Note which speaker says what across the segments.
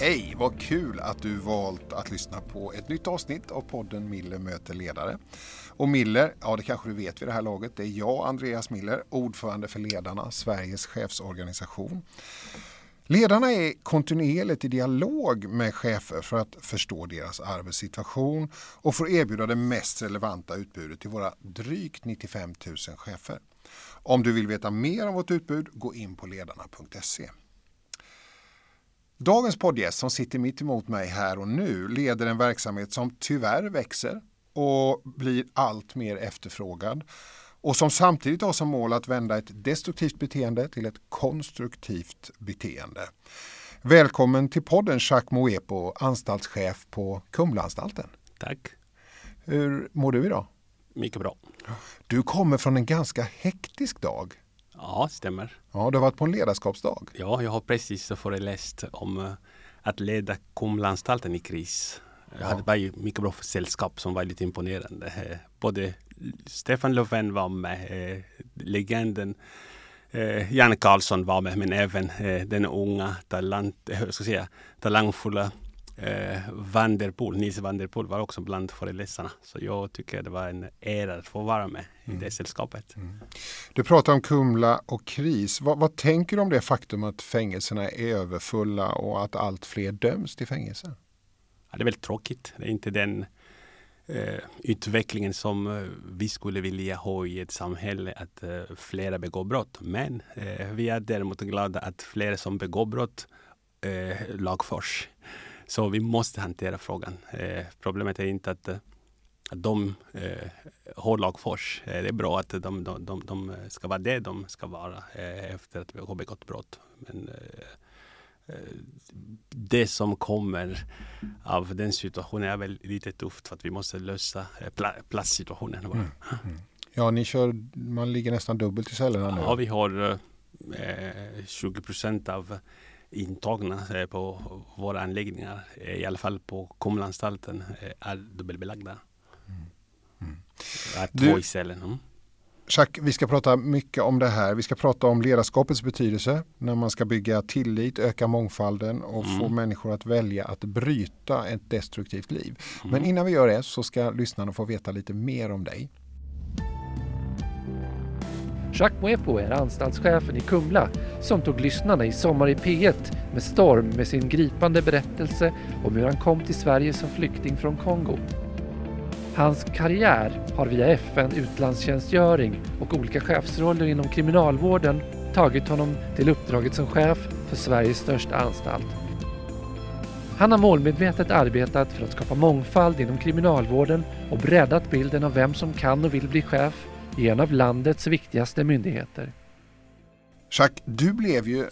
Speaker 1: Hej, vad kul att du valt att lyssna på ett nytt avsnitt av podden Miller möter ledare. Och Miller, ja det kanske du vet vid det här laget, det är jag, Andreas Miller, ordförande för Ledarna, Sveriges chefsorganisation. Ledarna är kontinuerligt i dialog med chefer för att förstå deras arbetssituation och för att erbjuda det mest relevanta utbudet till våra drygt 95 000 chefer. Om du vill veta mer om vårt utbud, gå in på ledarna.se. Dagens poddgäst som sitter mitt emot mig här och nu leder en verksamhet som tyvärr växer och blir allt mer efterfrågad och som samtidigt har som mål att vända ett destruktivt beteende till ett konstruktivt beteende. Välkommen till podden Jacques Moepo, anstaltschef på Kumlaanstalten.
Speaker 2: Tack.
Speaker 1: Hur mår du idag?
Speaker 2: Mycket bra.
Speaker 1: Du kommer från en ganska hektisk dag.
Speaker 2: Ja, stämmer.
Speaker 1: Ja, du har varit på en ledarskapsdag.
Speaker 2: Ja, jag har precis föreläst om uh, att leda Kumlaanstalten i kris. Jag hade bara mycket bra sällskap som var lite imponerande. Uh, både Stefan Löfven var med, uh, legenden Jan Karlsson var med, men även den unga talang, ska säga, talangfulla eh, Vanderpool, Nils Vanderpool var också bland föreläsarna. Så jag tycker det var en ära att få vara med mm. i det sällskapet. Mm.
Speaker 1: Du pratar om Kumla och kris. Vad, vad, tänker du om det faktum att fängelserna är överfulla och att allt fler döms till fängelse?
Speaker 2: Ja, det är väldigt tråkigt. Det är inte den eh, utvecklingen som eh, vi skulle vilja ha i ett samhälle, att eh, flera begår brott. Men eh, vi är däremot glada att fler som begår brott eh, lagförs. Så vi måste hantera frågan. Eh, problemet är inte att, eh, att de eh, har lagförs. Eh, det är bra att de, de, de, de, ska vara det de ska vara eh, efter att vi har begått brott. Men eh, det som kommer av den situationen är väl lite tufft för att vi måste lösa pla platssituationen. Mm. Mm.
Speaker 1: Ja, ni kör, man ligger nästan dubbelt i cellerna nu.
Speaker 2: Ja, vi har 20 procent av intagna eh, på våra anläggningar, eh, i alla fall på Kumlaanstalten, eh, är dubbelbelagda. Mm. Mm. Är två du, i cellen. Mm.
Speaker 1: Jacques, vi ska prata mycket om det här. Vi ska prata om ledarskapets betydelse när man ska bygga tillit, öka mångfalden och mm. få människor att välja att bryta ett destruktivt liv. Mm. Men innan vi gör det så ska lyssnarna få veta lite mer om dig.
Speaker 3: Jacques Mouepo är anstaltschefen i Kumla som tog lyssnarna i Sommar i P1 med storm med sin gripande berättelse om hur han kom till Sverige som flykting från Kongo. Hans karriär har via FN, utlandstjänstgöring och olika chefsroller inom kriminalvården tagit honom till uppdraget som chef för Sveriges största anstalt. Han har målmedvetet arbetat för att skapa mångfald inom kriminalvården och breddat bilden av vem som kan och vill bli chef i en av landets viktigaste myndigheter.
Speaker 1: Jacques, du blev ju,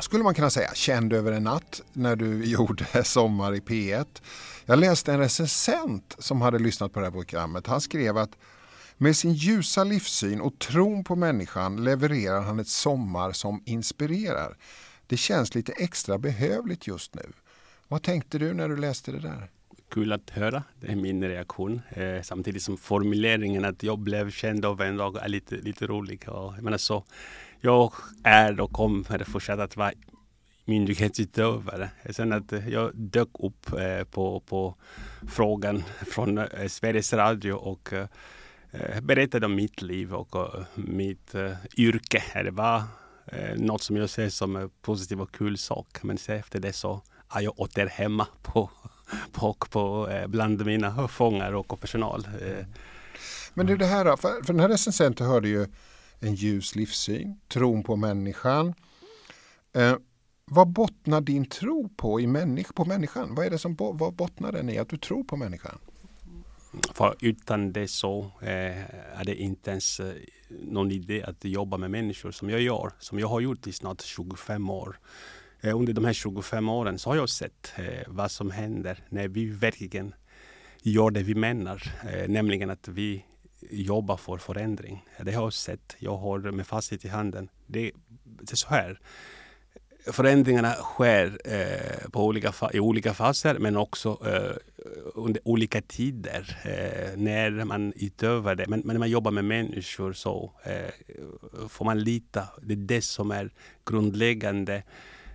Speaker 1: skulle man kunna säga, känd över en natt när du gjorde Sommar i P1. Jag läste en recensent som hade lyssnat på det här programmet. Han skrev att med sin ljusa livssyn och tron på människan levererar han ett sommar som inspirerar. Det känns lite extra behövligt just nu. Vad tänkte du när du läste det där?
Speaker 2: Kul att höra. Det är min reaktion. Eh, samtidigt som formuleringen att jag blev känd av en dag är lite, lite rolig. Och, jag, menar så, jag är och kommer fortsätta att vara myndighetsutövare. Sen att jag dök upp eh, på, på frågan från eh, Sveriges Radio och eh, berättade om mitt liv och eh, mitt eh, yrke. Det var uh, eh, något som jag ser som en positiv och kul sak. Men efter det så är jag åter hemma på och på, eh, bland mina fångar och personal. Eh.
Speaker 1: Men du, det här, för, för den här recensenten hörde ju en ljus livssyn, tron på människan. Eh, vad bottnar din tro på, i människ på människan? Vad, är det som, vad bottnar den i, att du tror på människan?
Speaker 2: För utan det så eh, är det inte ens eh, någon idé att jobba med människor som jag gör, som jag har gjort i snart 25 år. Eh, under de här 25 åren så har jag sett eh, vad som händer när vi verkligen gör det vi menar, eh, nämligen att vi jobbar för förändring. Det har jag sett. Jag har med facit i handen. Det, det är så här. Förändringarna sker eh, på olika i olika faser men också eh, under olika tider eh, när man utövar det. Men, men, när man jobbar med människor så eh, får man lita. Det är det som är grundläggande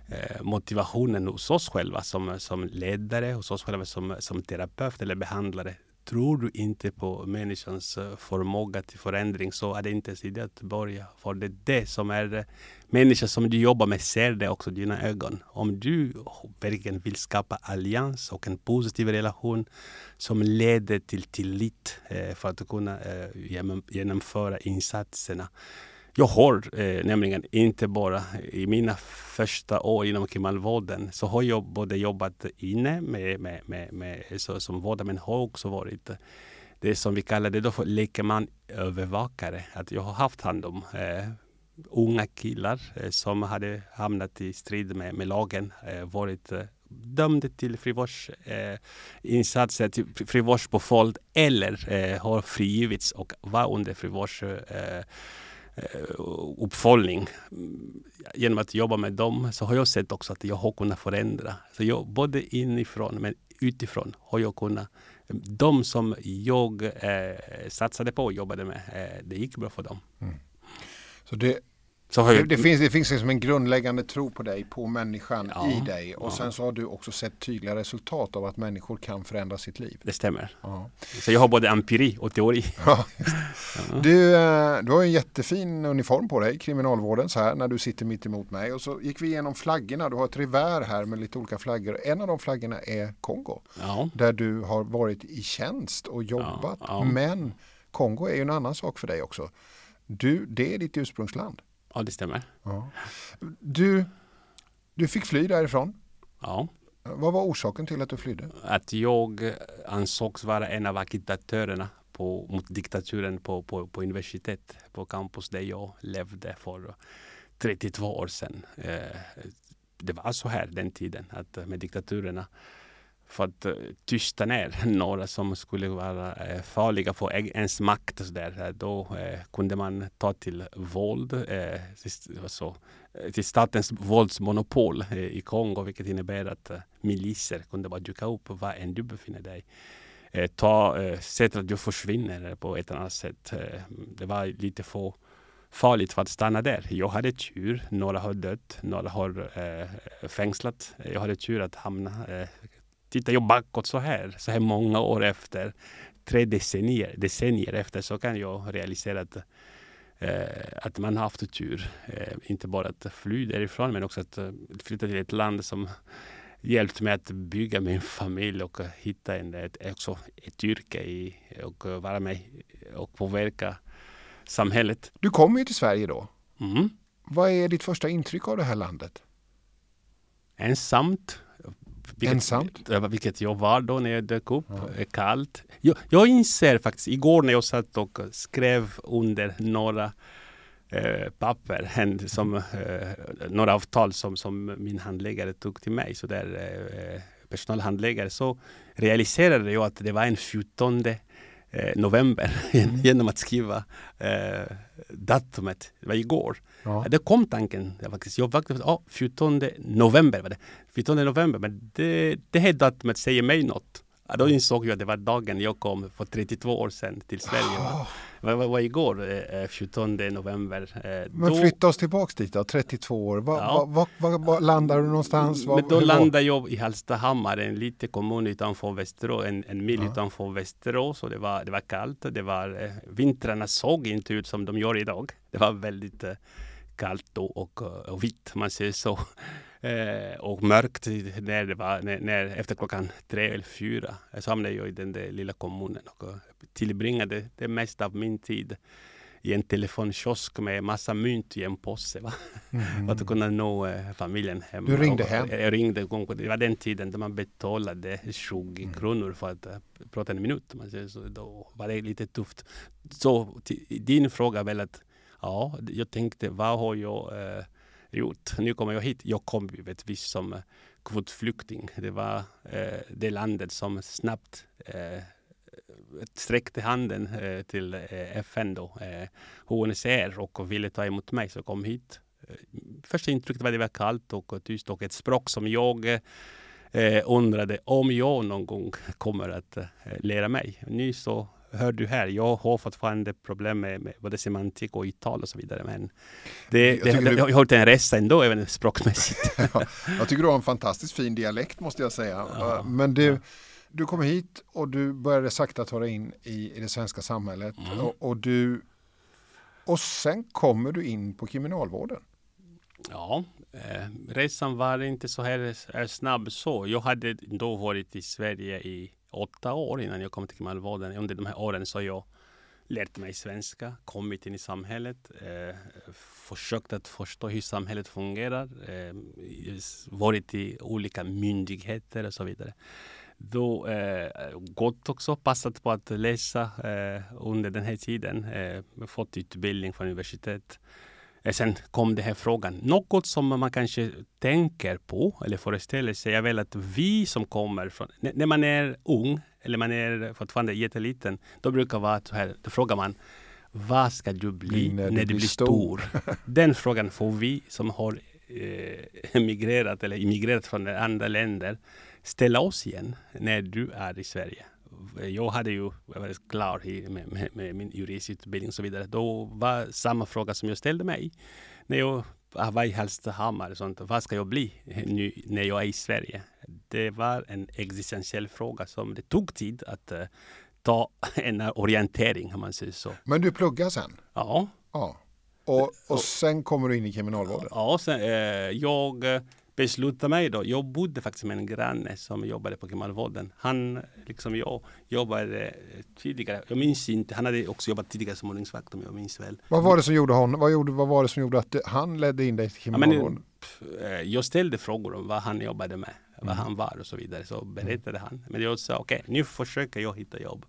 Speaker 2: Eh, motivationen hos oss själva som, som ledare, hos oss själva som, som terapeut eller behandlare tror du inte på människans eh, förmåga till förändring så är det inte ens idé att börja. För det är det som är eh, människan som du jobbar med ser det också i dina ögon. Om du verkligen vill skapa allians och en positiv relation som leder till tillit för att kunna genomföra insatserna jag har eh, nämligen inte bara i mina första år inom kriminalvården så har jag både jobbat inne med, med, med, med så, som vårdare men har också varit det som vi kallar det då för lekmanövervakare. Att jag har haft hand om eh, unga killar eh, som hade hamnat i strid med, med lagen, eh, varit eh, dömda till frivårdsinsatser, eh, till frivårdspåföljd eller eh, har frigivits och var under frivårds Eh, Eh, uppföljning. Genom att jobba med dem så har jag sett också att jag har kunnat förändra. Så jag, både inifrån men utifrån har jag kunnat de som jag eh, satsade på och jobbade med, eh, det gick bra för dem. Mm.
Speaker 1: Så det, det, det, finns, det finns liksom en grundläggande tro på dig, på människan ja, i dig. Och ja. sen så har du också sett tydliga resultat av att människor kan förändra sitt liv.
Speaker 2: Det stämmer. Ja. Så jag har både empiri och teori.
Speaker 1: du, eh, du har en jättefin uniform på dig, kriminalvården, så här när du sitter mitt emot mig. Och så gick vi igenom flaggorna. Du har ett revär här med lite olika flaggor. En av de flaggorna är Kongo. Där du har varit i tjänst och jobbat. Men Kongo är ju en annan sak för dig också. Du, det är ditt ursprungsland.
Speaker 2: Ja, det stämmer. Ja.
Speaker 1: Du, du fick fly därifrån.
Speaker 2: Ja.
Speaker 1: Vad var orsaken till att du flydde?
Speaker 2: Att jag ansågs vara en av agitatörerna på, mot diktaturen på, på, på universitet, på campus där jag levde för 32 år sedan. Eh, det var så här den tiden, att med diktaturerna för att eh, tysta ner några som skulle vara eh, farliga för ens makt. Och så där. Eh, då kunde man ta till våld, så, till statens våldsmonopol i Kongo, vilket innebär att miliser kunde bara dyka upp var än du befinner dig. ta, se att du försvinner på ett annat sätt. det var lite för farligt för att stanna där. Jag hade tur. Några har dött, några har eh, fängslat. Jag hade tur att hamna eh, tittar jag bakåt så här, så här många år efter, tre decennier, decennier efter, så kan jag realisera att, eh, att man har haft tur. Eh, inte bara att fly därifrån, men också att eh, flytta till ett land som hjälpt mig att bygga min familj och hitta en, ett, också ett yrke i, och vara med och påverka samhället.
Speaker 1: Du kommer ju till Sverige då.
Speaker 2: Mm.
Speaker 1: Vad är ditt första intryck av det här landet?
Speaker 2: Ensamt,
Speaker 1: vilket, Ensamt?
Speaker 2: Vilket jag var då när jag dök upp. Ja. Kallt. Jag, jag inser faktiskt, igår när jag satt och skrev under några eh, papper, en, som, eh, några avtal som, som min handläggare tog till mig, så där, eh, personalhandläggare, så realiserade jag att det var en 14 eh, november mm. genom att skriva eh, datumet. Det var igår. Ja. Det kom tanken. Jag faktiskt, jag faktiskt, oh, 14 november var det. 14 november, men det, det här datumet säger mig något. Då insåg jag att det var dagen jag kom för 32 år sedan till Sverige. Oh. Det var, var igår, eh, 14 november.
Speaker 1: Eh, Men då... flytta oss tillbaks dit då, 32 år. Va, ja. va, va, va landar du någonstans?
Speaker 2: Men då landade jag i Hallstahammar, en liten kommun utanför Västerås, en, en mil ja. utanför Västerås. Och det, var, det var kallt. Det var, eh, vintrarna såg inte ut som de gör idag. Det var väldigt eh, kallt då och, och vitt, man säger så. Eh, och mörkt när det var, när, när, efter klockan tre eller fyra. Så hamnade jag i den där lilla kommunen och tillbringade det mesta av min tid i en telefonkiosk med massa mynt i en påse. Va? Mm. att kunna nå eh, familjen hem.
Speaker 1: Du ringde och, hem?
Speaker 2: Jag ringde. Det var den tiden då man betalade 20 mm. kronor för att uh, prata en minut. Så då var det lite tufft. Så din fråga är väl att ja, jag tänkte vad har jag uh, gjort. Nu kommer jag hit. Jag kom givetvis som eh, kvotflykting. Det var eh, det landet som snabbt eh, eh sträckte handen eh, till eh, FN då, eh, UNHCR och ville ta emot mig så jag kom hit. Eh, första intrycket var att det var kallt och tyst och ett språk som jag eh, undrade om jag någon gång kommer att eh, lära mig. Nu så hör du här, jag har fortfarande problem med, med både semantik och uttal och så vidare. Men det,
Speaker 1: Jag
Speaker 2: det, det,
Speaker 1: du-
Speaker 2: jag har gjort en resa ändå, även språkmässigt.
Speaker 1: Jag tycker du har en fantastiskt fin dialekt måste jag säga.
Speaker 2: Ja.
Speaker 1: Men du, du kom hit och du började sakta ta dig in i, i det svenska samhället.
Speaker 2: Mm.
Speaker 1: Och, och, du, och sen kommer du in på kriminalvården.
Speaker 2: Ja, eh, resan var inte så här eh, snabb så. Jag hade då varit i Sverige i åtta år innan jag kom till kriminalvården. Under de här åren så har jag lärt mig svenska, kommit in i samhället, eh, försökt att förstå hur samhället fungerar, eh, varit i olika myndigheter och så vidare. Då eh, gått också, passat på att läsa eh, under den här tiden, eh, fått utbildning från universitet. Eh, Sen kom den här frågan. Något som man kanske tänker på eller föreställer sig är väl att vi som kommer från... När man är ung eller man är fortfarande jätteliten, då brukar vara så här, då frågar man vad ska du bli när, du blir stor? Den frågan får vi som har eh, emigrerat eller immigrerat från andra länder ställa oss igen när du är i Sverige. Jag hade ju jag var klar med, med, med min juristutbildning och så vidare. Då var samma fråga som jag ställde mig när jag var i Hallstahammar. och Sånt. Vad ska jag bli nu när jag är i Sverige? Det var en existentiell fråga som det tog tid att eh, ta en orientering om man säger så.
Speaker 1: Men du pluggar sen.
Speaker 2: Ja,
Speaker 1: Ja. Och, och sen kommer du in i kriminalvården.
Speaker 2: Ja, sen, eh, jag eh, beslutade mig då. Jag bodde faktiskt med en granne som jobbade på kriminalvården. Han, liksom jag, jobbade eh, tidigare. Jag minns inte. Han hade också jobbat tidigare som ordningsvakt om jag minns väl.
Speaker 1: Vad var det som gjorde honom? Vad, gjorde, vad var det som gjorde att han ledde in dig till
Speaker 2: Ja, men,
Speaker 1: kriminalvården?
Speaker 2: pff, eh, jag ställde frågor om vad han jobbade med, vad
Speaker 1: Mm.
Speaker 2: han var och så vidare. Så berättade han. Men jag sa okej, nu försöker jag hitta jobb.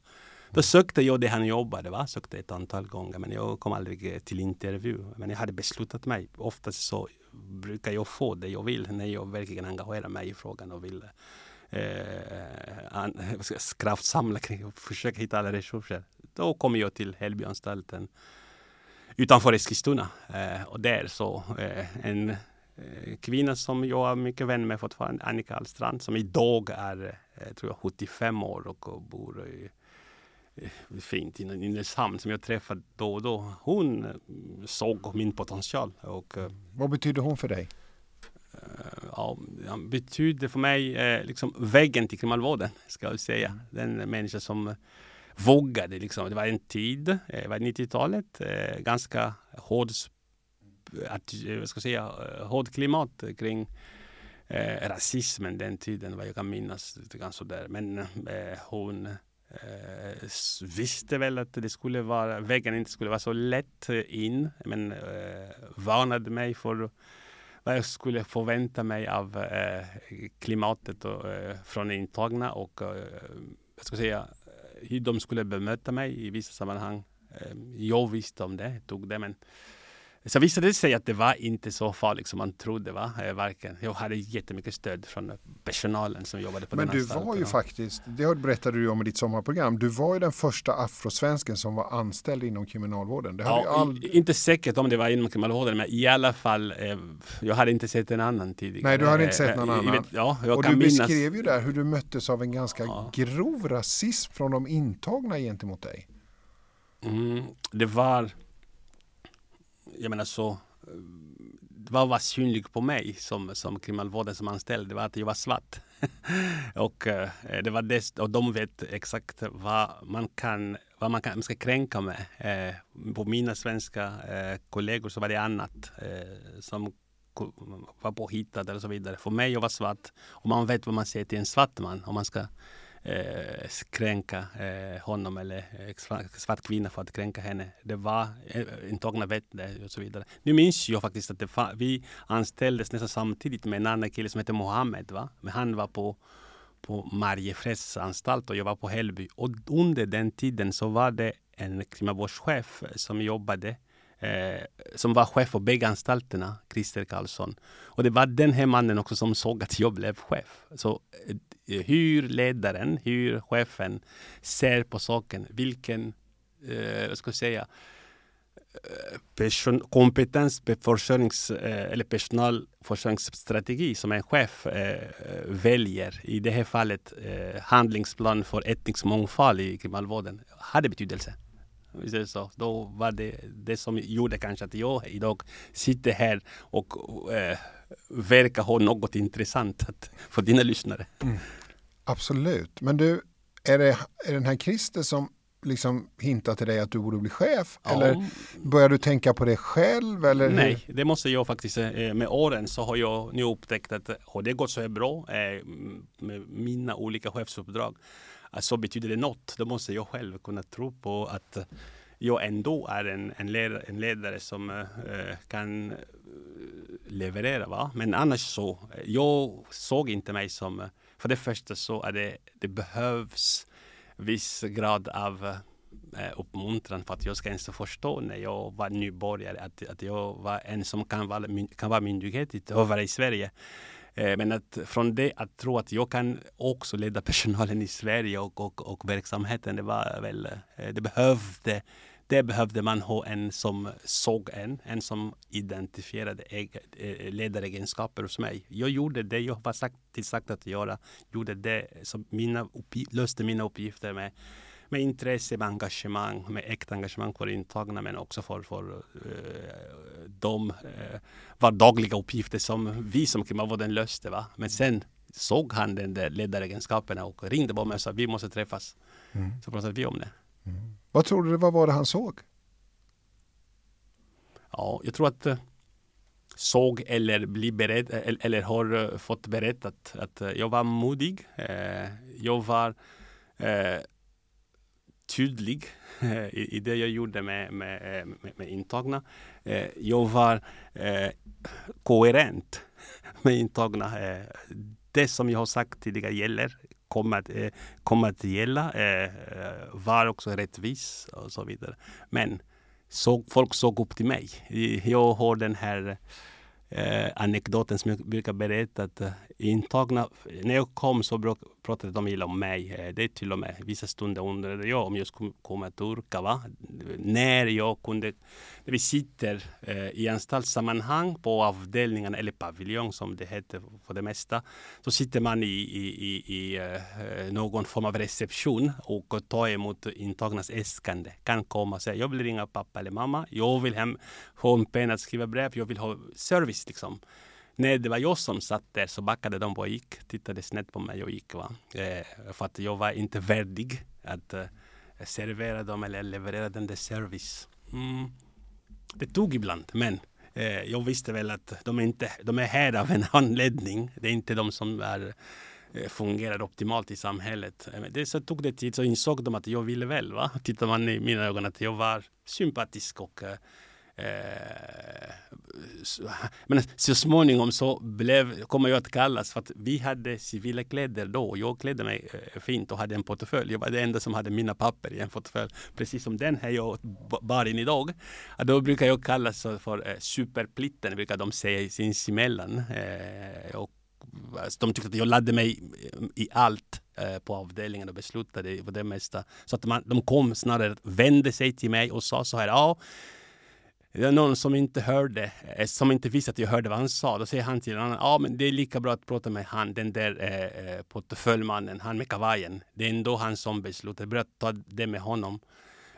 Speaker 2: Då sökte jag det han jobbade, va? sökte ett antal gånger men jag kom aldrig eh, till intervju. Men jag hade beslutat mig. Oftast så brukar jag få det jag vill när jag verkligen engagerar mig i frågan och vill eh, kraftsamla kring och försöka hitta alla resurser. Då kommer jag till Hällbyanstalten utanför Eskilstuna. Eh, och där så eh, en eh, kvinna som jag är mycket vän med fortfarande, Annika Alstrand, som idag är eh, tror jag 75 år och, och bor i eh, fint i Nynäshamn som jag träffar då och då. Hon eh, såg min potential och eh,
Speaker 1: Vad betyder hon för dig?
Speaker 2: ja, betyder för mig eh, liksom väggen till kriminalvården, ska jag säga. Den människa som vågade. Liksom. Det var en tid, eh, det var 90-talet, eh, ganska hård, att, eh, vad ska jag säga, eh, hård klimat kring eh, rasismen den tiden, vad jag kan minnas. Lite grann sådär. Men eh, hon eh, visste väl att det skulle vara, vägen inte skulle vara så lätt in, men eh, varnade mig för vad jag skulle förvänta mig av eh, klimatet och, eh, från intagna och eh, jag ska säga, hur de skulle bemöta mig i vissa sammanhang. Eh, jag visste om det, tog det, men så visade det sig att det var inte så farligt som man trodde. Va? Eh, Varken. Jag hade jättemycket stöd från personalen som jobbade på
Speaker 1: Men
Speaker 2: den
Speaker 1: du
Speaker 2: anstalten.
Speaker 1: var ju faktiskt, det berättade du om i ditt sommarprogram, du var ju den första afrosvensken som var anställd inom kriminalvården.
Speaker 2: Ja, i- Inte säkert om det var inom kriminalvården, men i alla fall, eh, jag hade inte sett en annan tidigare.
Speaker 1: Nej, du hade inte sett någon
Speaker 2: Eh,
Speaker 1: annan.
Speaker 2: vet- ja,
Speaker 1: och du
Speaker 2: minnas.
Speaker 1: beskrev ju där hur du möttes av en ganska
Speaker 2: Ja.
Speaker 1: grov rasism från de intagna gentemot dig.
Speaker 2: Mm, det var, jag menar så, vad var synligt på mig som, som kriminalvården som anställd, det var att jag var svart. och, eh, det var det, och de vet exakt vad man kan, vad man kan, man ska kränka med. Eh, på mina svenska eh, kollegor så var det annat eh, som var påhittat eller så vidare. För mig, jag var svart och man vet vad man säger till en svart man om man ska eh, kränka eh, honom eller eh, svart, kvinna för att kränka henne. Det var eh, intagna vet och så vidare. Nu minns jag faktiskt att det fa- vi anställdes nästan samtidigt med en annan kille som hette Mohammed. Va? Men han var på på Mariefreds anstalt och jag var på Hällby. Och under den tiden så var det en kriminalvårdschef som jobbade eh, som var chef för bägge anstalterna, Christer Karlsson. Och det var den här mannen också som såg att jag blev chef. Så eh, Eh, hur ledaren, hur chefen ser på saken, vilken, eh, vad ska jag säga, eh, person, kompetensförsörjnings eh, eller personalförsörjningsstrategi som en chef eh, väljer. I det här fallet eh, handlingsplan för etnisk mångfald i kriminalvården hade betydelse. Så, då var det det som gjorde kanske att jag idag sitter här och eh, verkar ha något intressant för dina lyssnare. Mm.
Speaker 1: Absolut, men du, är det, är den här Christer som liksom hintar till dig att du borde bli chef? Ja. Eller börjar du tänka på det själv? Eller
Speaker 2: Nej, hur? det måste jag faktiskt. Eh, med åren så har jag nu upptäckt att har det gått så här bra eh, med mina olika chefsuppdrag så betyder det något. Då måste jag själv kunna tro på att jag ändå är en, en, ledare, en ledare som kan leverera. Va? Men annars så, eh, jag såg inte mig som, eh, för det första så är det, det behövs viss grad av eh, uppmuntran för att jag ska ens förstå när jag var nybörjare att, att jag var en som kan vara, kan vara myndighetsutövare i Sverige. Eh, men att från det att tro att jag kan också leda personalen i Sverige och, och, och verksamheten, det var väl, eh, det behövde det behövde man ha en som såg en, en som identifierade ledaregenskaper hos mig. Jag gjorde det jag var sagt, tillsagt att göra, gjorde det som mina löste mina uppgifter med med intresse, med engagemang, med äkta engagemang för intagna men också för, för uh, de uh, vardagliga uppgifter som vi som kriminalvården löste. Va? Men sen såg han den där ledaregenskaperna och ringde på mig och sa vi måste träffas. Mm. Så pratade vi om det.
Speaker 1: Mm. Vad tror du det var, var det han såg?
Speaker 2: Ja, jag tror att eh, såg eller bli beredd eh, eller, eller har eh, fått berättat att jag var modig. jag var tydlig i, det jag gjorde med, med, med, med intagna. Jag var eh, koherent med intagna. Det som jag har sagt tidigare gäller, kommer att, eh, kommer att gälla, eh, eh, var också rättvis och så vidare. Men så, folk såg upp till mig. Jag har den här eh, anekdoten som jag brukar berätta att intagna, när jag kom så pratade de illa om mig. Eh, det är till och med vissa stunder undrade jag om jag skulle komma till Urka. Va? När jag kunde, när vi sitter eh, i anstaltssammanhang på avdelningen eller paviljong som det heter för det mesta, så sitter man i, i, i, i eh, någon form av reception och tar emot intagnas äskande. Kan komma och säga, jag vill ringa pappa eller mamma, jag vill hem, få en penna att skriva brev, jag vill ha service liksom. När det var jag som satt där så backade de och gick, tittade snett på mig och gick. Va? Eh, för att jag var inte värdig att eh, servera dem eller leverera den där service. Mm. Det tog ibland, men eh, jag visste väl att de, inte, de är här av en anledning. Det är inte de som är, eh, fungerar optimalt i samhället. Eh, det, så tog det tid, så insåg de att jag ville väl. Va? Tittar man i mina ögon att jag var sympatisk och Eh, Eh, men så småningom så blev, kommer jag att kallas för att vi hade civila kläder då. Jag klädde mig fint och hade en portfölj. Jag var den enda som hade mina papper i en portfölj. Precis som den här jag bar in idag. Då brukar jag kallas för eh, superplitten, brukar de säga sinsemellan. Eh, och de tyckte att jag laddade mig i allt på avdelningen och beslutade på det mesta. Så att man, de kom snarare, vände sig till mig och sa så här. Ja, det är någon som inte hörde, eh, som inte visste att jag hörde vad han sa. Då säger han till honom, ja men det är lika bra att prata med han, den där eh, eh portföljmannen, han med kavajen. Det är ändå han som beslutar. Börja ta det med honom.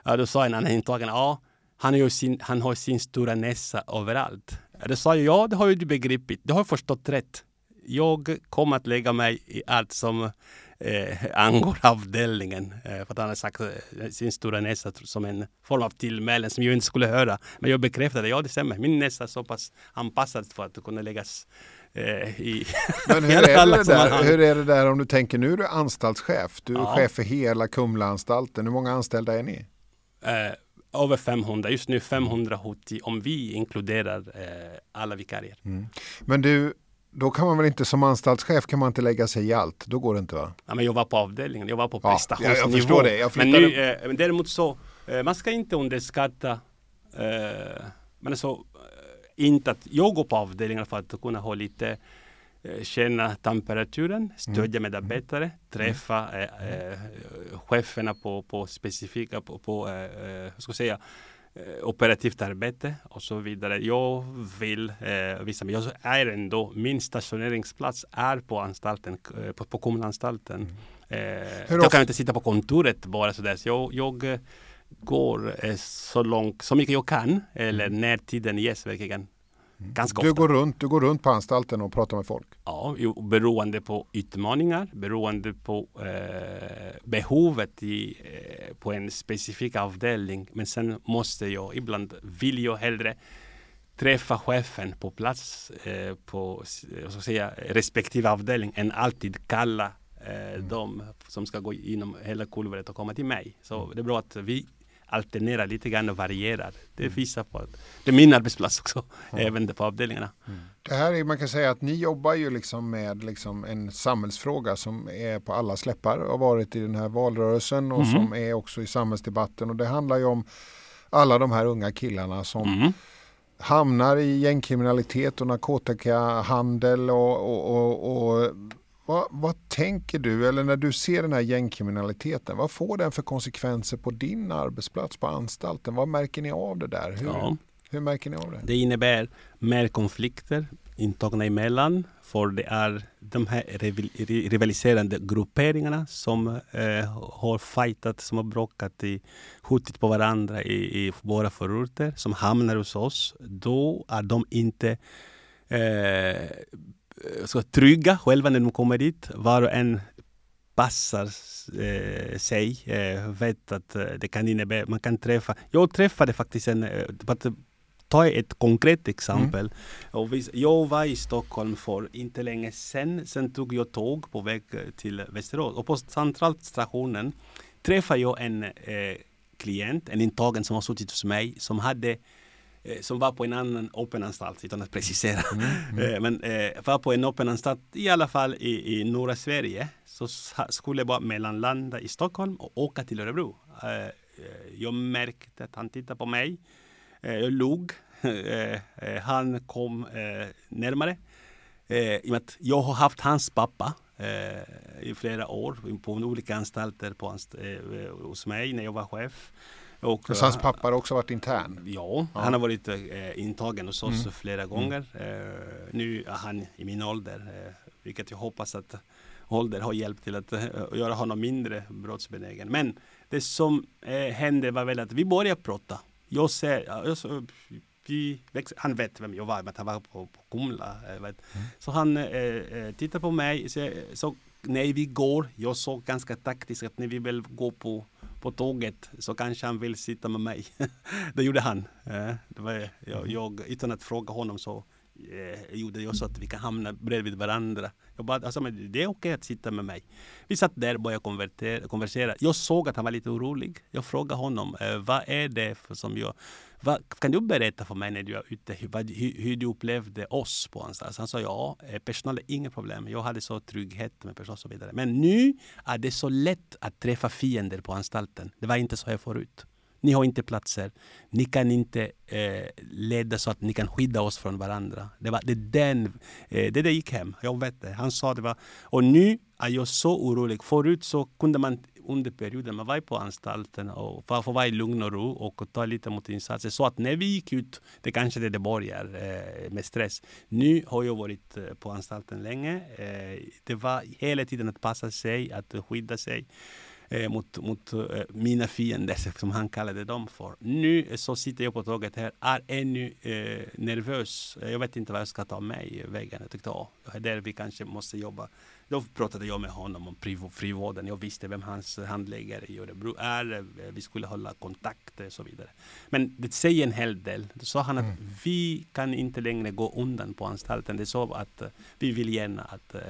Speaker 2: Ja, då sa en annan intagen, ja han, har sin, han har sin stora näsa överallt. Då sa jag, ja det har ju du begripit, du har förstått rätt. Jag kommer att lägga mig i allt som eh, angår avdelningen. Eh, för att han har sagt eh, sin stora näsa som en form av tillmälen som jag inte skulle höra. Men jag bekräftade, ja det stämmer. Min näsa är så pass anpassad för att kunna läggas eh, i
Speaker 1: Men hur är, det där, hur är det där om du tänker, nu är du anstaltschef. Du är ja. chef för hela Kumlaanstalten. Hur många anställda är ni?
Speaker 2: Eh, över 500, just nu 570 om vi inkluderar eh, alla vikarier. Mm.
Speaker 1: Men du, då kan man väl inte som anstaltschef kan man inte lägga sig i allt. Då går det inte va?
Speaker 2: Ja, men jag var på avdelningen, jag var på prestationsnivå.
Speaker 1: Ja, jag förstår det. Jag
Speaker 2: men, nu, eh, men däremot så, eh, man ska inte underskatta, eh, men alltså, eh, inte att jag går på avdelningen för att kunna ha lite eh, känna temperaturen, stödja mm. medarbetare, mm. träffa eh, eh, cheferna på, på specifika, på, på ska jag säga, operativt arbete och så vidare. Jag vill eh, visa mig. Jag är ändå, min stationeringsplats är på anstalten, eh, på, på kommunanstalten.
Speaker 1: Mm.
Speaker 2: Eh, jag kan inte sitta på kontoret bara sådär. Så jag, jag eh, går eh, så långt, så mycket jag kan, eller när tiden ges verkligen. Ganska
Speaker 1: Mm. Du
Speaker 2: ofta.
Speaker 1: går, runt, du går runt på anstalten och pratar med folk.
Speaker 2: Ja, beroende på utmaningar, beroende på eh, behovet i, eh, på en specifik avdelning. Men sen måste jag, ibland vill jag hellre träffa chefen på plats eh, på s- vad ska jag säga, respektive avdelning än alltid kalla eh, de som ska gå igenom hela kulvret och komma till mig. Så det är bra att vi alternerar lite grann och varierar. Det visar på att det är min arbetsplats också, även på avdelningarna.
Speaker 1: Det här är, man kan säga att ni jobbar ju liksom med liksom en samhällsfråga som är på alla släppar och har varit i den här valrörelsen och
Speaker 2: Mhm.
Speaker 1: som är också i samhällsdebatten. Och det handlar ju om alla de här unga killarna som
Speaker 2: Mm.
Speaker 1: hamnar i gängkriminalitet och narkotikahandel och, och, och, och vad, vad tänker du, eller när du ser den här gängkriminaliteten, vad får den för konsekvenser på din arbetsplats på anstalten? Vad märker ni av det där? Hur,
Speaker 2: Ja.
Speaker 1: hur märker ni av det?
Speaker 2: Det innebär mer konflikter intagna emellan. För det är de här rival- ri- rivaliserande grupperingarna som eh, har fightat, som har bråkat, i, skjutit på varandra i, i våra förorter, som hamnar hos oss. Då är de inte eh, så trygga själva när de kommer dit. Var och en passar eh, sig, eh, vet att eh, det kan innebära, man kan träffa. Jag träffade faktiskt en, eh, ta ett konkret exempel. Och vis- jag var i Stockholm för inte länge sedan. Sen tog jag tåg på väg eh, till Västerås och på centralstationen träffade jag en eh, klient, en intagen som har suttit hos mig som hade eh, som var på en annan öppenanstalt, utan att precisera. Eh, Men eh, var på en öppenanstalt, i alla fall i, i norra Sverige. Så skulle jag bara mellanlanda i Stockholm och åka till Örebro. Eh, eh, Jag märkte att han tittade på mig. Eh, Jag log. Eh, eh, Han kom eh, närmare. Eh, I och med att jag har haft hans pappa eh, i flera år på olika anstalter på anst eh, hos mig när jag var chef. Och,
Speaker 1: Så hans
Speaker 2: eh,
Speaker 1: pappa har också varit intern?
Speaker 2: Ja,
Speaker 1: Ja.
Speaker 2: han har varit eh, intagen hos oss
Speaker 1: Mm.
Speaker 2: flera gånger. Eh, nu är han i min ålder, eh, vilket jag hoppas att ålder har hjälpt till att eh, göra honom mindre brottsbenägen. Men det som eh, hände var väl att vi började prata. Jag ser, ja, jag, så, vi, han vet vem jag var, men han var på, på Kumla. vet. Så han eh, tittar på mig, så, så när vi går, jag såg ganska taktiskt att när vi väl går på på tåget så kanske han vill sitta med mig. det gjorde han. Eh, Det var, jag, jag, utan att fråga honom så eh, gjorde jag så att vi kan hamna bredvid varandra. Jag bara, alltså, men det är okej att sitta med mig. Vi satt där och började konversera. Jag såg att han var lite orolig. Jag frågade honom, eh, vad är det för som jag... Vad, kan du berätta för mig när du är ute hur, vad, hur, hur du upplevde oss på anstalten? Han sa ja, eh, personal är inga problem. Jag hade så trygghet med personal och så vidare. Men nu är det så lätt att träffa fiender på anstalten. Det var inte så här förut. Ni har inte platser. Ni kan inte eh, leda så att ni kan skydda oss från varandra. Det var det den, eh, det, det gick hem. Jag vet det. Han sa det var, och nu är jag så orolig. Förut så kunde man under perioden man var på anstalten och för att få vara i lugn och ro och ta lite mot insatser. Så att när vi gick ut, det kanske det, det börjar eh, med stress. Nu har jag varit eh, på anstalten länge. Eh, det var hela tiden att passa sig, att skydda sig eh, mot, mot eh, mina fiender, som han kallade dem för. Nu så sitter jag på tåget här, är ännu eh, nervös. Jag vet inte vad jag ska ta med i vägen. Jag tyckte, ja, det är där vi kanske måste jobba. Då pratade jag med honom om frivården. Jag visste vem hans handläggare i Örebro är. Vi skulle hålla kontakt och så vidare. Men det säger en hel del. Då sa han att vi kan inte längre gå undan på anstalten. Det är så att eh, vi vill gärna att eh,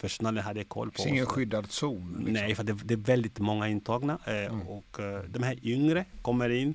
Speaker 2: personalen hade koll på
Speaker 1: finns ingen
Speaker 2: oss.
Speaker 1: skyddad zon? Liksom.
Speaker 2: Nej, för det, det är väldigt många intagna eh,
Speaker 1: Mm.
Speaker 2: och eh, de här yngre kommer in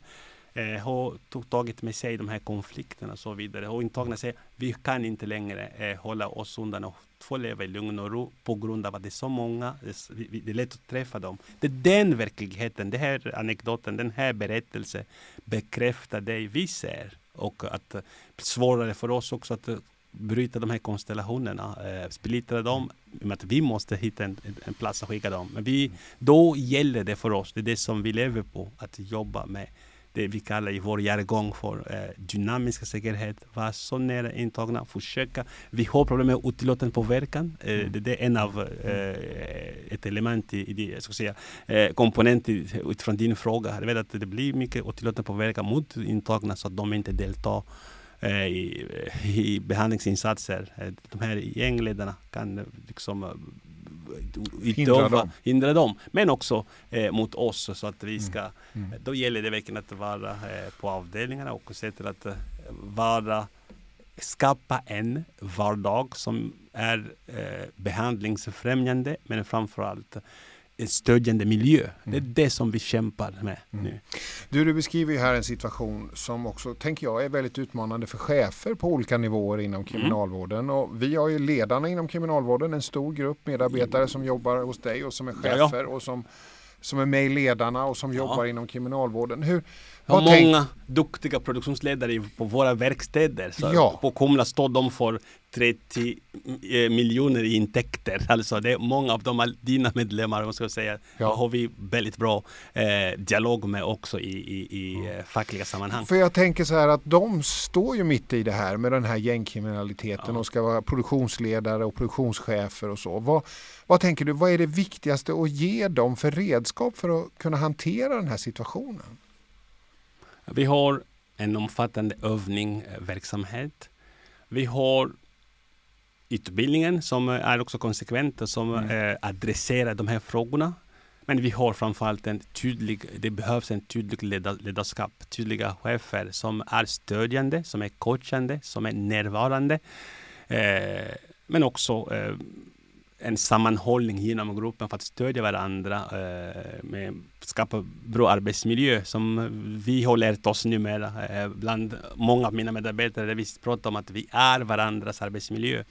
Speaker 2: eh, har tagit med sig de här konflikterna och så vidare. Och intagna säger vi kan inte längre eh, hålla oss undan och få leva i lugn och ro på grund av att det är så många. Det är, det är lätt att träffa dem. Det är den verkligheten, den här anekdoten, den här berättelsen bekräftar det vi ser. Och att eh, svårare för oss också att eh, bryta de här konstellationerna, eh, splittra dem, i och med att vi måste hitta en, en- en plats att skicka dem. Men vi, då gäller det för oss, det är det som vi lever på, att jobba med det vi kallar i vår jargong för eh, dynamiska säkerhet. Vara så nära intagna, försöka. Vi har problem med otillåten påverkan. Eh, mm. det, det, är en av eh, ett element i, i det, ska säga, eh, komponent utifrån din fråga. Jag vet att det blir mycket otillåten påverkan mot intagna så att de inte deltar i, i behandlingsinsatser. Eh, de här gängledarna kan liksom
Speaker 1: hindra dem.
Speaker 2: hindra dem. Men också eh, mot oss så att vi ska, mm. Mm. då gäller det verkligen att vara eh, på avdelningarna och se till att eh, vara skapa en vardag som är eh, behandlingsfrämjande men framförallt stödjande miljö. Det är mm. det som vi kämpar med mm. nu.
Speaker 1: Du, du beskriver ju här en situation som också, tänker jag, är väldigt utmanande för chefer på olika nivåer inom mm. kriminalvården. Mm. Och vi har ju ledarna inom kriminalvården, en stor grupp medarbetare som jobbar hos dig och som är chefer ja, ja. och som, som är med i ledarna och som ja. jobbar inom kriminalvården. Hur,
Speaker 2: har många duktiga produktionsledare på våra verkstäder. Så ja. På Kumla står de för 30 eh, miljoner i intäkter. Alltså det är många av dem, dina medlemmar, man ska säga, ja. har vi väldigt bra eh, dialog med också i, i, i mm. fackliga sammanhang.
Speaker 1: För jag tänker så här att de står ju mitt i det här med den här gängkriminaliteten ja. och ska vara produktionsledare och produktionschefer och så. Vad, vad tänker du, vad är det viktigaste att ge dem för redskap för att kunna hantera den här situationen?
Speaker 2: Vi har en omfattande övningsverksamhet. Vi har utbildningen som är också konsekvent och som mm. eh, adresserar de här frågorna. Men vi har framförallt en tydlig, det behövs en tydlig ledarskap, tydliga chefer som är stödjande, som är coachande, som är närvarande. Eh, men också eh, en sammanhållning inom gruppen för att stödja varandra eh, med skapa bra arbetsmiljö som vi har lärt oss numera. Eh, bland många av mina medarbetare vi pratar om att vi är varandras arbetsmiljö.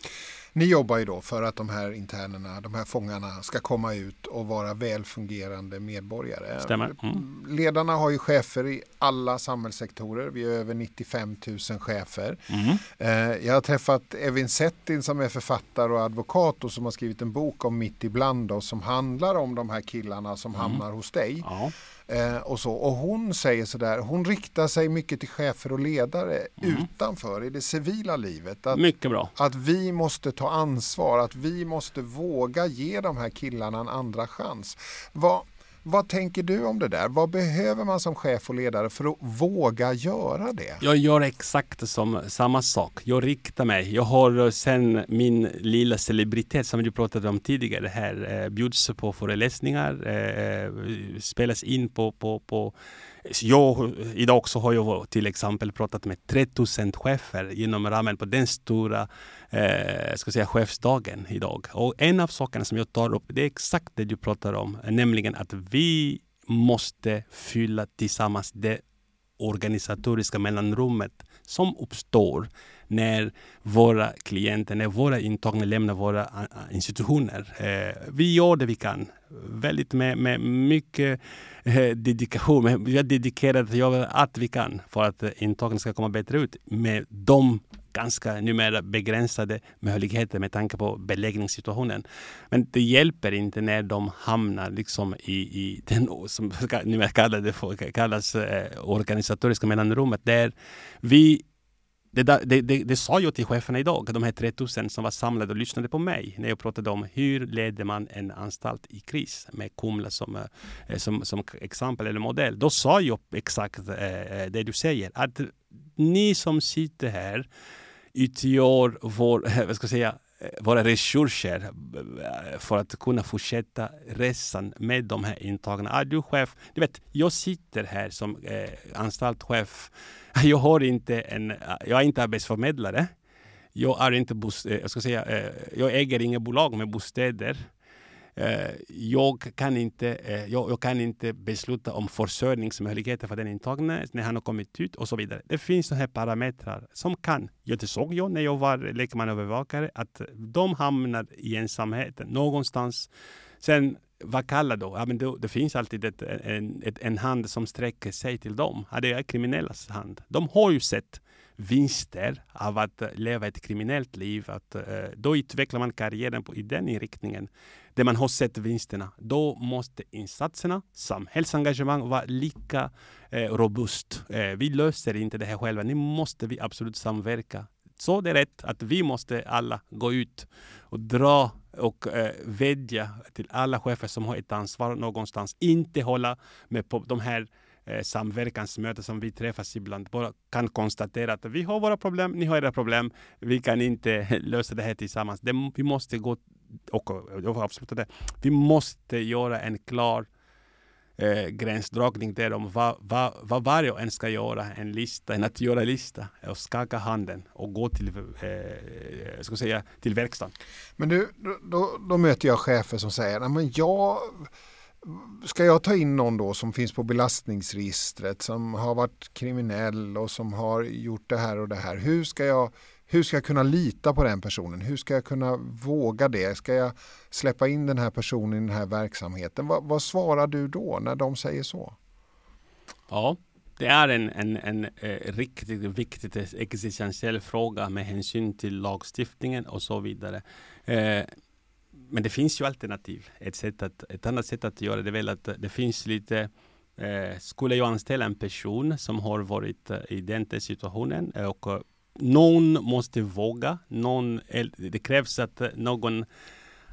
Speaker 1: Ni jobbar ju då för att de här internerna, de här fångarna ska komma ut och vara välfungerande medborgare.
Speaker 2: Stämmer. Mm.
Speaker 1: Ledarna har ju chefer i alla samhällssektorer. Vi är över 95 000 chefer. Mm. Eh, jag har träffat Evin Settin som är författare och advokat och som har skrivit en bok om Mitt ibland oss som handlar om de här killarna som mm. hamnar hos dig. Ja. Eh, och, så. och hon säger sådär, hon riktar sig mycket till chefer och ledare mm. utanför i det civila livet.
Speaker 2: Att, mycket bra.
Speaker 1: Att vi måste ta ansvar, att vi måste våga ge de här killarna en andra chans. Vad, vad tänker du om det där? Vad behöver man som chef och ledare för att våga göra det?
Speaker 2: Jag gör exakt som, samma sak. Jag riktar mig. Jag har eh, sen min lilla celebritet som du pratade om tidigare här eh, bjuds på föreläsningar, eh, eh, spelas in på, på, på jag, idag också har jag till exempel pratat med 3000 chefer inom ramen på den stora eh, ska säga, chefsdagen idag. Och en av sakerna som jag tar upp det är exakt det du pratar om, nämligen att vi måste fylla tillsammans det organisatoriska mellanrummet som uppstår när våra klienter, när våra intagna lämnar våra eh, institutioner. Eh, vi gör det vi kan. Väldigt med, med mycket eh, dedikation. Vi har dedikerat att göra allt vi kan för att intagna ska komma bättre ut med de ganska numera begränsade möjligheter med tanke på beläggningssituationen. Men det hjälper inte när de hamnar liksom i, i den som numera kallas, kallas eh, organisatoriska mellanrummet där vi det, det, det, det, sa jag till cheferna idag, de här 3000 som var samlade och lyssnade på mig när jag pratade om hur leder man en anstalt i kris med Kumla som, eh, som, som exempel eller modell. Då sa jag exakt eh, eh, det du säger, att ni som sitter här utgör vår, vad ska jag säga, Eh, våra resurser eh, för att kunna fortsätta resan med de här intagna. Ah, du chef? Du vet, jag sitter här som eh, anstaltchef. Jag, har inte en, eh, jag är inte arbetsförmedlare. Jag, är inte bos, eh, jag, ska säga, eh, jag äger inga bolag med bostäder. Eh, jag kan, inte, eh, jag, jag, kan inte besluta om försörjningsmöjligheter för den intagne när han har kommit ut och så vidare. Det finns sådana här parametrar som kan, det såg jag när jag var lekmannaövervakare att de hamnar i ensamheten någonstans. Sen vad kallar då? Ja, men då, det finns alltid ett, en, ett, en hand som sträcker sig till dem. Ja, det är kriminellas hand. De har ju sett vinster av att eh, leva ett kriminellt liv. Att, eh, då utvecklar man karriären på, i den inriktningen där man har sett vinsterna. Då måste insatserna, samhällsengagemang vara lika eh, robust. Eh, vi löser inte det här själva. Nu måste vi absolut samverka. Så det är rätt att vi måste alla gå ut och dra och eh, vädja till alla chefer som har ett ansvar någonstans. Inte hålla med på de här eh, samverkansmöte som vi träffas ibland. Bara kan konstatera att vi har våra problem, ni har era problem. Vi kan inte lösa det här tillsammans. Det, vi måste gå och och avsluta det. Vi måste göra en klar eh, gränsdragning där om vad, vad, vad varje en ska göra, en lista, en att göra lista och skaka handen och gå till, eh, ska säga, till verkstaden.
Speaker 1: Men du, då, då möter jag chefer som säger, men jag Ska jag ta in någon då som finns på belastningsregistret som har varit kriminell och som har gjort det här och det här. Hur ska jag hur ska jag kunna lita på den personen? Hur ska jag kunna våga det? Ska jag släppa in den här personen i den här verksamheten? vad, vad svarar du då när de säger så?
Speaker 2: Ja, det är en, en, en eh, riktigt viktig existentiell fråga med hänsyn till lagstiftningen och så vidare. Eh, men det finns ju alternativ. Ett, sätt att, ett annat sätt att göra det är väl att det finns lite eh, skulle jag anställa en person som har varit eh, i den situationen eh, och eh, någon måste våga. Någon, det krävs att någon,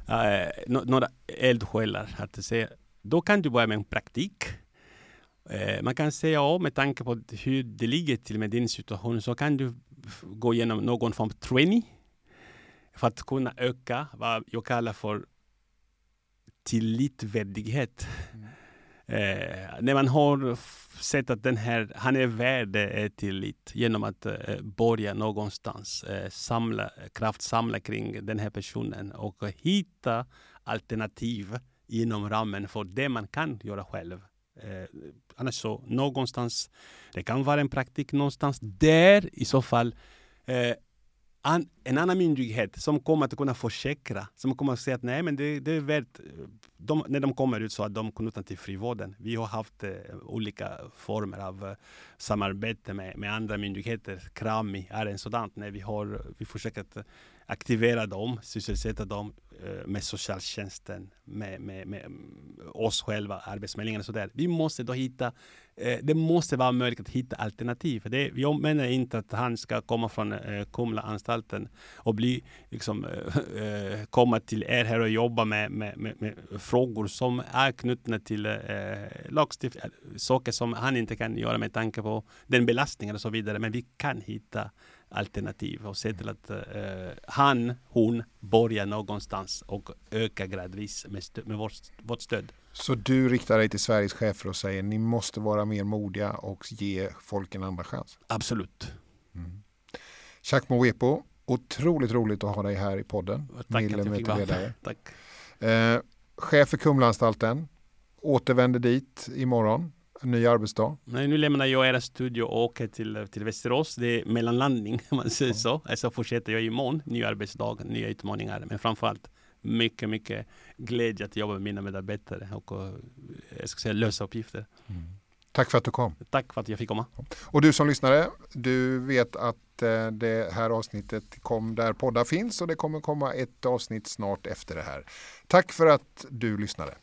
Speaker 2: eh, några eldsjälar. Att säga, då kan du börja med en praktik. Eh, man kan säga ja, med tanke på hur det ligger till med din situation så kan du gå igenom någon form av training för att kunna öka vad jag kallar för tillitvärdlighet. Mm. Eh, när man har sett att den här, han är värd eh, tillit genom att eh, börja någonstans, eh, samla, kraftsamla kring den här personen och hitta alternativ inom ramen för det man kan göra själv. Eh, annars så någonstans, det kan vara en praktik någonstans där i så fall eh, an, en annan myndighet som kommer att kunna försäkra, som kommer att säga att nej, men det, det är värt, de, när de kommer ut så att de knutna till frivården. Vi har haft eh, olika former av eh, samarbete med, med andra myndigheter. Krami är en sådan. när vi har vi försöker att aktivera dem, sysselsätta dem eh, med socialtjänsten, med, med, med oss själva, Arbetsförmedlingen och sådär. Vi måste då hitta Eh, det måste vara möjligt att hitta alternativ. Det, jag menar inte att han ska komma från eh, Kumlaanstalten och bli, liksom, eh, eh, komma till er här och jobba med, med, med, med frågor som är knutna till eh, lagstiftning, eh, saker som han inte kan göra med tanke på den belastningen och så vidare. Men vi kan hitta alternativ och se till att eh, han, hon börjar någonstans och ökar gradvis med, med vårt, vårt stöd.
Speaker 1: Så du riktar dig till Sveriges chefer och säger ni måste vara mer modiga och ge folk en andra chans?
Speaker 2: Absolut.
Speaker 1: Mm. Moepo, otroligt roligt att ha dig här i podden.
Speaker 2: Tack vara Tack.
Speaker 1: Eh, chef för Kumlaanstalten, återvänder dit imorgon en ny arbetsdag?
Speaker 2: Nej, nu lämnar jag era studio och åker till, till Västerås. Det är mellanlandning om man säger så. Så fortsätter jag imorgon, ny arbetsdag, nya utmaningar. Men framförallt mycket, mycket glädje att jobba med mina medarbetare och, och jag ska säga lösa uppgifter. Mm.
Speaker 1: Tack för att du kom.
Speaker 2: Tack för att jag fick komma.
Speaker 1: Och du som lyssnare, du vet att eh, det här avsnittet kom där poddar finns och det kommer komma ett avsnitt snart efter det här. Tack för att du lyssnade.